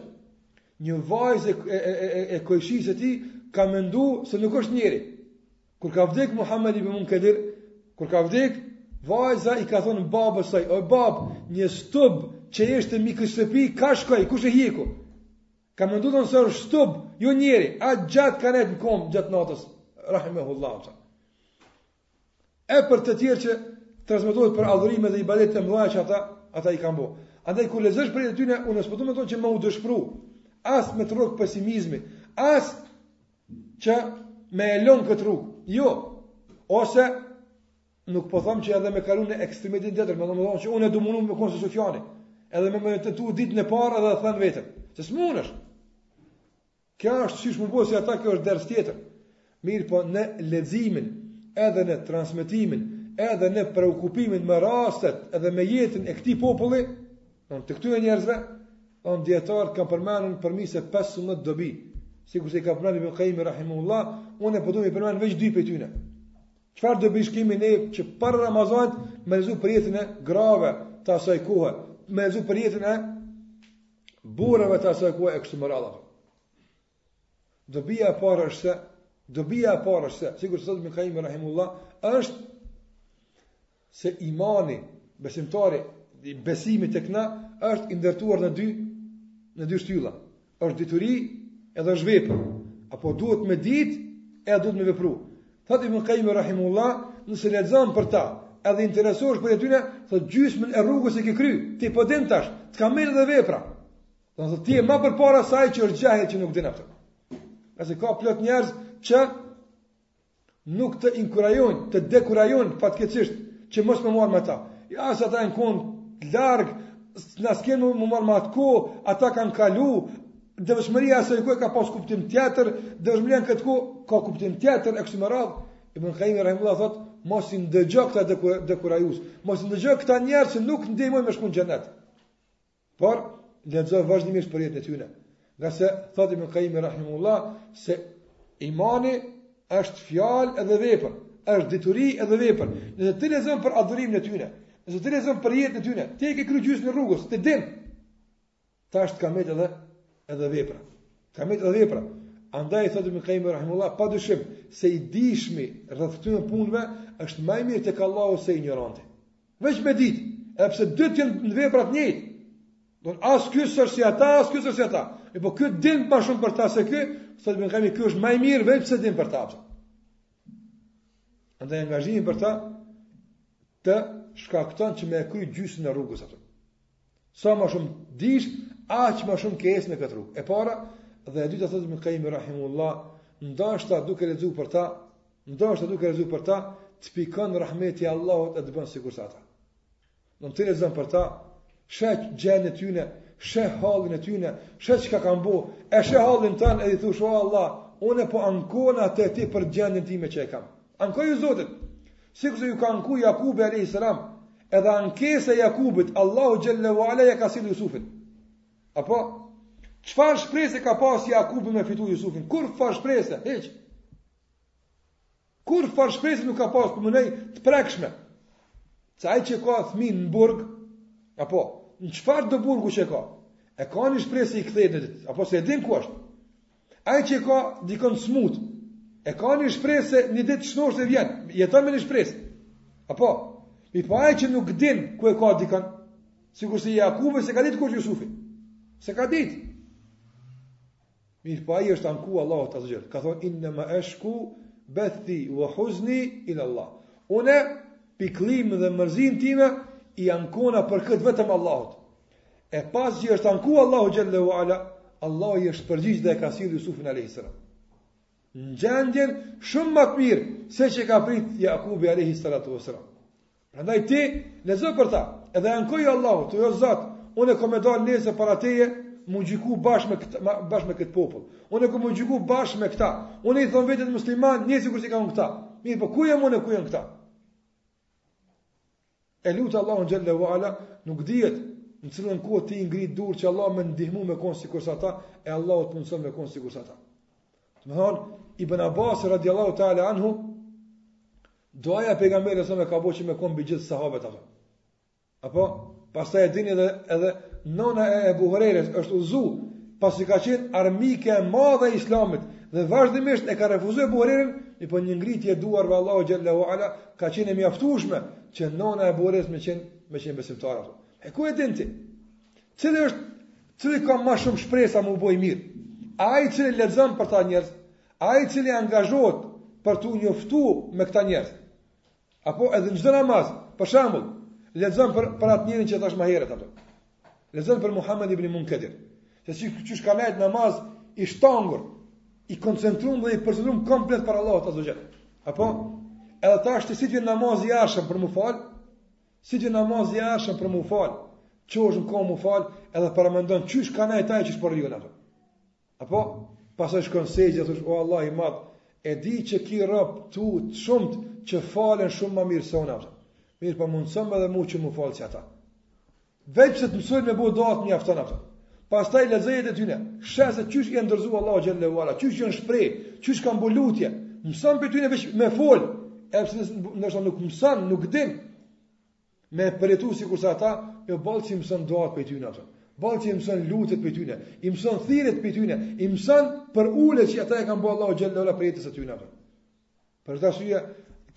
një vajzë e, e, e, e, e kojshisë tij, ka mendu se nuk është njeri. Kur ka vdek Muhammed ibn Munkedir, kur ka vdek, vajza i ka thonë babës saj, o babë, një shtyllë që ishte mi këtë shtëpi, ka shkoi, kush e hjeki? Ka mendu se është shtyllë, jo njeri, aq gjatë ka nejt në komë, gjatë natës, rahimehullah, E për të tjerë që transmetohet për adhurime dhe ibadete të mdhaja që ata, ata i kanë bo. Andaj, kur lexojsh për jetën e tyne, unë s'po du me thonë që m'u dëshpru, as me të rrokë pesimizmi, as që me e lonë këtë rrugë. Jo. Ose nuk po thom që edhe me kalu në ekstremitin tjetër, domethënë që unë e du mundu me kon si Sufjani. Edhe me tentu ditën e parë edhe thënë vetëm, se s'munësh. Kjo është s'është me u bo si ata kjo është ders tjetër. Mirëpo në leximin, edhe në transmetimin, edhe në preokupimin me rastet, edhe me jetën e këtij populli, të këtyre njerëzve, do dijetarë ka përmendur përmbi se 15 dobi, sikurse ka përmendur Ibn Qayyim rahimullah, unë po du t'i përmend veç dy prej tyre. Çfarë dobish kemi ne që para Ramazanit me lexu për jetën e grave të asaj kohe, me lexu për jetën e burrave të asaj kohe e kështu me radhë. Dobia e parë është se dobia e parë është se sikurse thotë Ibn Qayyim rahimullah është se imani besimtari besimi tek na është i ndërtuar në dy në dy shtylla. Është dituri edhe është vepër. Apo duhet me ditë e duhet me vepru. Thotë Ibn Qayyim rahimullah, nëse lexon për ta, edhe interesohesh për ta, thotë gjysmën e rrugës e ke kry, ti po din tash, të ka met edhe vepra. Do të thotë ti je ma përpara se ai që është xhahil që nuk din hiç. Ngase ka plot njerëz që nuk të inkurajojnë, të dekurajojnë fatkeqësisht që mos me u marrë me ta. Ja se ata janë kon larg, na s'kem ça me u marrë me atë kohë, ata kanë kalu, devotshmëria e asaj kohe ka pas kuptim tjetër, devotshmëria në këtë kohë ka kuptim tjetër e kështu me radhë. Ibn Qayyim rahimullah thotë, mos i ndëgjo këta dekurajues, mos i ndëgjo këta njerëz që nuk ndihmojnë me shku në xhenet. Por lexo vazhdimisht për jetën e tyre. Ngase thotë Ibn Qayyim rahimullah se imani është fjalë edhe vepër, është dituri edhe vepër. Nëse ti lexon për adhurimin e tyre, nëse ti lexon për jetën e tyne, ti e ke kry gjysmën e rrugës, ti din. Tash të ka met edhe edhe vepra. Ka met edhe vepra. Andaj thotë Ibn Qayyim rahimullah pa dyshim se i dijshmi rreth këtyre punëve është ma i mirë tek Allahu se injoranti. Veç me ditë, edhe pse të dytë janë në vepra të njëjtë. Domethënë as ky s'është si ata, as ky s'është si ata. E po ky din ma shumë për ta se ky, thotë Ibn Kajimi ky është ma i mirë veç pse din për ta. Andaj angazhimi për ta të shkakton që me e kry gjysën e rrugës ato. Sa ma shumë dish, aq ma shumë ke ecë në këtë rrugë. E para dhe e dyta thotë Ibn Kajimi rahimullah, ndoshta duke lexuar për ta, ndoshta duke lexuar për ta, të pikon rahmeti i Allahut e të bën sikurse ata. Në ti lexon për ta, sheh gjenjen e tyne, sheh hallin e tyne, sheh çka kanë bo, e sheh hallin tanë, edhe i thush o Allah, unë po ankona te ti për gjendjen time që e kam. Ankoju Zotit, sikurse ju ka anku Jakubi a.s. Edhe ankesa e Jakubit, Allahu xhelle ve ala ja ka sill Jusufin. Apo çfarë shpresë ka pas Jakubi me fitu Jusufin? Kur fa shpresë? Hiç. Kurfar shprese nuk ka pas në mënyrë të prekshme. Se ai që ka fëmin në burg, apo në çfarëdo burgu që ka? E ka një shpresë i kthehet një ditë, apo se e din ku është? Ai që ka dikon të smutë, e ka një shpresë se një ditë shnoshet, vjen, jeton me një shpresë. Apo, mirëpo ai që nuk din ku e ka dikon, sikurse Jakubi s'e ka ditë ku është Jusufi. S'e ka ditë. Mirëpo ai është anku Allahut azze ve xhel. Ka thonë, innema eshku bethi ve huzni ilallah. Une, pikllimin dhe mërzinë time, i ankona për këtë vetëm Allahut. E pasi që është anku Allahut xhelle ve ala, Allahu i është përgjigj dhe e ka sill Jusufin a.s. Në gjendjen shumë më të mirë, se që e ka prit Jakubi a.s. Prandaj ti, lexo për ta, edhe ankoju Allahut, thuj o Zot, unë kom me dalë nesër para teje, m'u gjyku bashkë me, këtë, bashkë me këtë popull. Unë kom m'u gjyku bashkë me këta. Unë i thom vetes musliman, njësoj sikur që janë këta. Mirëpo ku jam unë e ku janë këta? E lute Allahun xhelle ve ala, nuk dihet në cilën kohë ti i ngrit durt që Allah, më ndihmo me konë sikurse ata, e Allahu ta mundëson me konë sikurse ata. Domethonë, Ibn Abbas, radijallahu teala anhu, duaja e pejgamberit a.s. e ka bo që me konë mbi gjithë sahabët ato. Apo, pastaj e dini edhe, edhe nona e Ebu Hurejres është udhëzu, pasi ka qenë armike e madhe e islamit, dhe vazhdimisht e ka refuzu Ebu Hurejren, mirëpo një ngritje e duarve Allahut xhelle ve ala, Ka qenë e mjaftueshme që nona e Ebu Hurejres me qenë me qenë besimtare ato. E ku e din ti? Cili është cili ka më shumë shpresa me u bo i mirë? Ai i cili lexon për ata njerëz, ai i cili angazhohet për t'u njoftu me këta njerëz. Apo edhe në çdo namaz, për shembull, lexon për për atë njerin që thash ma herët ato. Lexon për Muhammed ibn Munkedir. Se qysh, qysh ka nejt në namaz i shtangur, i koncentrum dhe i përqendrum komplet para Allahut azze ve xhel. Apo? Edhe tash ti si t'vjen namazi i ardhshëm për m'u falë, si t'vjen namazi i ardhshëm për m'u falë, çohesh në kohë m'u falë, edhe paramendon qysh ka nejt ai, qysh po rri un. Apo, pastaj shkon në sexhde, thush, o Allah i madh, e di që ki rob tu të shumtë që falen shumë ma mirë se unë ato. Mirëpo ma mundëso edhe mu që m'u falë si ata. Veç se të mësojnë me bo dua të mjafton ato. Pastaj lexon jetën e tyne, sheh se qysh i janë dorëzu Allahut xhelle ve ala, qysh janë shpreh, qysh kanë bo lutje, mëson për tyne veç me folë, edhe pse ndoshta nuk mëson, nuk din, Me e përjetu sikurse ata, jo veç që i mëson duat prej tyne ato. Veç që i mëson lutjet prej tyne, i mëson thirrjet prej tyne, i mëson përuljet që ata e kanë bërë Allahu xhallahu ala për jetën e tyne ato. Për këtë arsye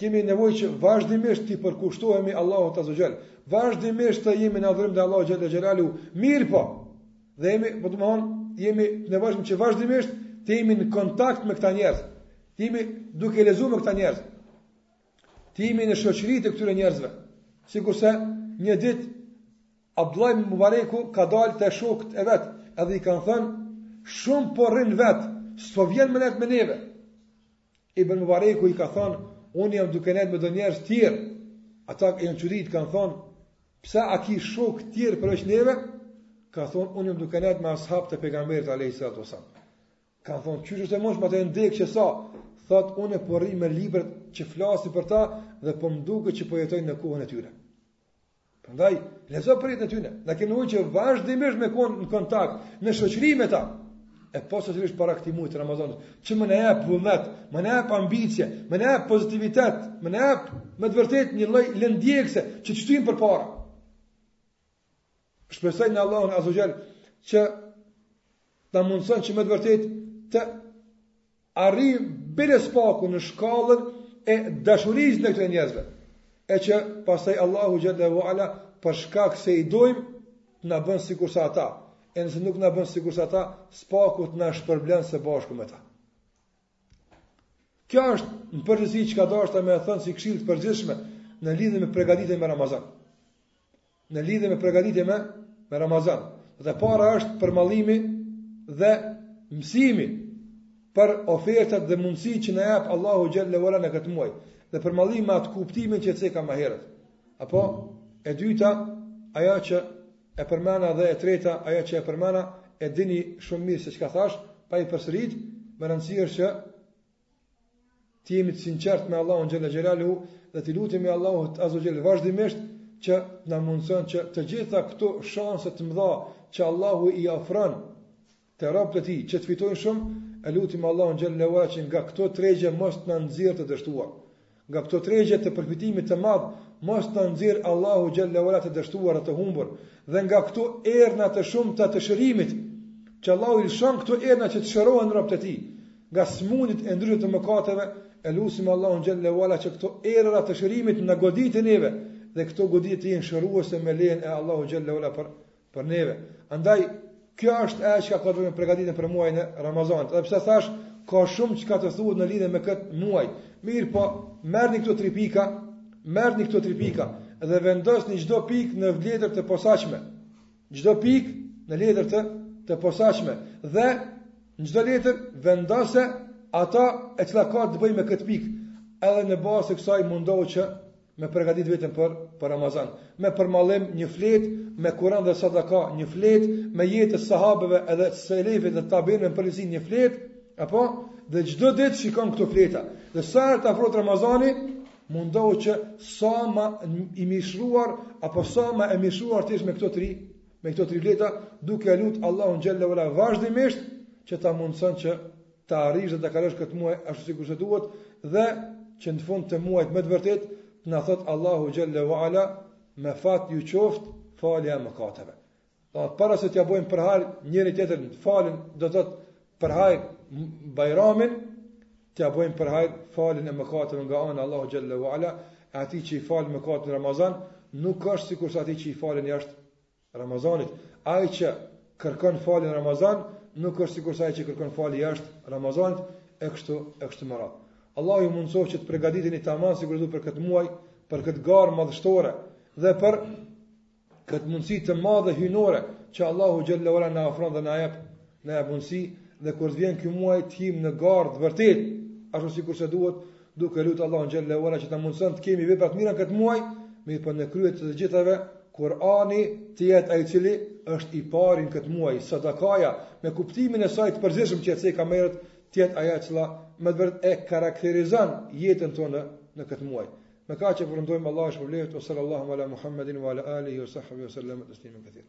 kemi nevojë që vazhdimisht të përkushtohemi Allahut azza xhall. Vazhdimisht të jemi në adhurim të Allahut xhallahu xhelalu. Mirë po. Dhe jemi, po du me thonë, jemi të nevojshëm që vazhdimisht të jemi në kontakt me këta njerëz. Të jemi duke lexuar me këta njerëz. Të jemi në shoqëri të këtyre njerëzve. Sikurse një ditë Abdullah ibn Mubareku ka dalë te shokët e vet, edhe i kanë thënë, "Shumë po rrin vet, s'po vjen me nejt me neve." Ibn Mubareku i ka thënë, "Unë jam duke nejt me do njerëz tjerë." Ata janë çudit kanë thënë, "Pse a ki shokë tjerë përveç neve?" Ka thënë, "Unë jam duke nejt me as'habët e pejgamberit alejhi salatu ues-selam." Kanë thonë, qysh është e mundshme ata vdekë qe sa, thot unë po rri me librat që flasin për ta dhe po më duket që po jetoj në kohën e tyre. Prandaj, lexo për jetën e tyre. Na kemi nevojë që vazhdimisht me kon në kontakt, në shoqëri me ta. E posaçërisht para këtij muaji të Ramazanit, që me na jap vullnet, me na jap ambicie, me na jap pozitivitet, me na jap me të vërtetë një lloj lëndë djegëse që të shtyn përpara. Shpresoj në Allahun Azza ue Xhel që t'na mundson që me të vërtetë të arrijmë bile s'paku në shkallën e dashurisë ndaj këtyre njerëzve. E që pastaj Allahu xhallahu ala për shkak se i dojmë të na bën sikurse ata. E nëse nuk na bën sikurse ata, s'paku të na shpërblen së bashku me ta. Kjo është në përgjithësi çka dashta me thënë si këshillë të përgjithshme në lidhje me përgatitjen me Ramazan. Në lidhje me pregaditje me, me Ramazan. E para është përmallimi dhe mësimi për ofertat dhe mundësitë që na jap Allahu xhel-le ue ala në këtë muaj. Dhe përmallimi me atë kuptimin që e ceka ma herët. Apo, e dyta, ajo që e përmena dhe e treta, ajo që e përmena, e dini shumë mirë se çka thashë, pa i përsërit, me rëndësi është që Të jemi të sinqertë me Allahun xhalla xhelaluhu dhe t'i lutemi Allahut azza ue xhel vazhdimisht që të na mundëson që të gjitha këto shanse të mëdha që Allahu i ofron te robët e tij që të fitojnë shumë, e lutim Allahun xhel-le ue ala që nga këto tregje mos të na nxjerrë të dështuar. Nga këto tregje të përfitimit të madh, mos t'na nxjerrë Allahu xhalla uala të dështuar e të humbur, dhe nga këto erna të shumta të shërimit, që Allahu i lëshon këto erna që të shërohen robët e Tij, nga sëmundjet e ndryshme të mëkateve, e lusim Allahun xhalla uala që këto erëra të shërimit t'na godet edhe neve dhe këto goditje të jenë shëruese me lejen e Allahu xhalla uala për Për neve. Andaj, kjo është çka ka të bëjë me pregaditjen për muajin e Ramazanit. Edhe pse thashë, ka shumë çka të thuhet në lidhje me këtë muaj. Mirëpo, merrni këto tri pika, merrni këto tri pika, dhe vendosni çdo pikë në letër të posaçme. Çdo pikë në letër të, të posaçme. Dhe në çdo letër vendose atë e cila ka të bëjë me këtë pikë. Edhe në bazë të kësaj mundohu që Me përgatitë veten për për Ramazan, me përmallim një fletë me Kur'an dhe sadaka, një fletë me jetën e sahabeve edhe të selefit dhe tabiinëve përsëri një fletë, apo dhe çdo ditë shikon këto fleta. Dhe sa herë të afrohet Ramazani, mundohu që sa më i mishruar apo sa më e mishruar të jesh me këto tri, me këto tri fleta, duke lut Allahun xhalla wa ala vazhdimisht që ta mundëson që ta arrish dhe ta kalosh këtë muaj ashtu sikurse duhet dhe që në fund të muajit me të vërtetë të na thotë Allahu xhalla wa ala me fat ju qoftë falja e mëkateve. Do të para se t'ia bëjmë përhajr njëri-tjetrit faljen do të thotë përhajr Bajramin t'ia bëjmë përhajr faljen e mëkateve nga ana e Allahut xhalla wa ala atij që i falen mëkatet në Ramazan nuk është sikurse atij që i falen jashtë Ramazanit, ai që kërkon falje në Ramazan, nuk është sikurse ai që kërkon falje jashtë Ramazanit, e kështu e kështu me radhë. Allahu ju mundësoftë që të përgatiteni tamam sikur duhet për këtë muaj, për këtë garë madhështore dhe për këtë mundësi të madhe hyjnore që Allahu xhalla wa ala na ofron dhe na jep mundësi dhe kur të vjen ky muaj të hyjmë në garë të vërtetë, ashtu sikurse duhet, duke lutë Allahun xhalla wa ala që ta mundëson të kemi vepra të mira në këtë muaj, mirëpo në krye të të gjithave Kur'ani të jetë ai i cili është i pari në këtë muaj, sadakaja me kuptimin e saj të përgjithshëm që cekëm më herët të jetë ajo që me të vërtetë e karakterizon jetën tonë në këtë muaj. Me kaq e përfundojmë, Allahu ju shpërbleftë, wa sallallahu ala Muhammedin, wa ala alihi, wa sahbihi, wa sallam, teslimen kethira.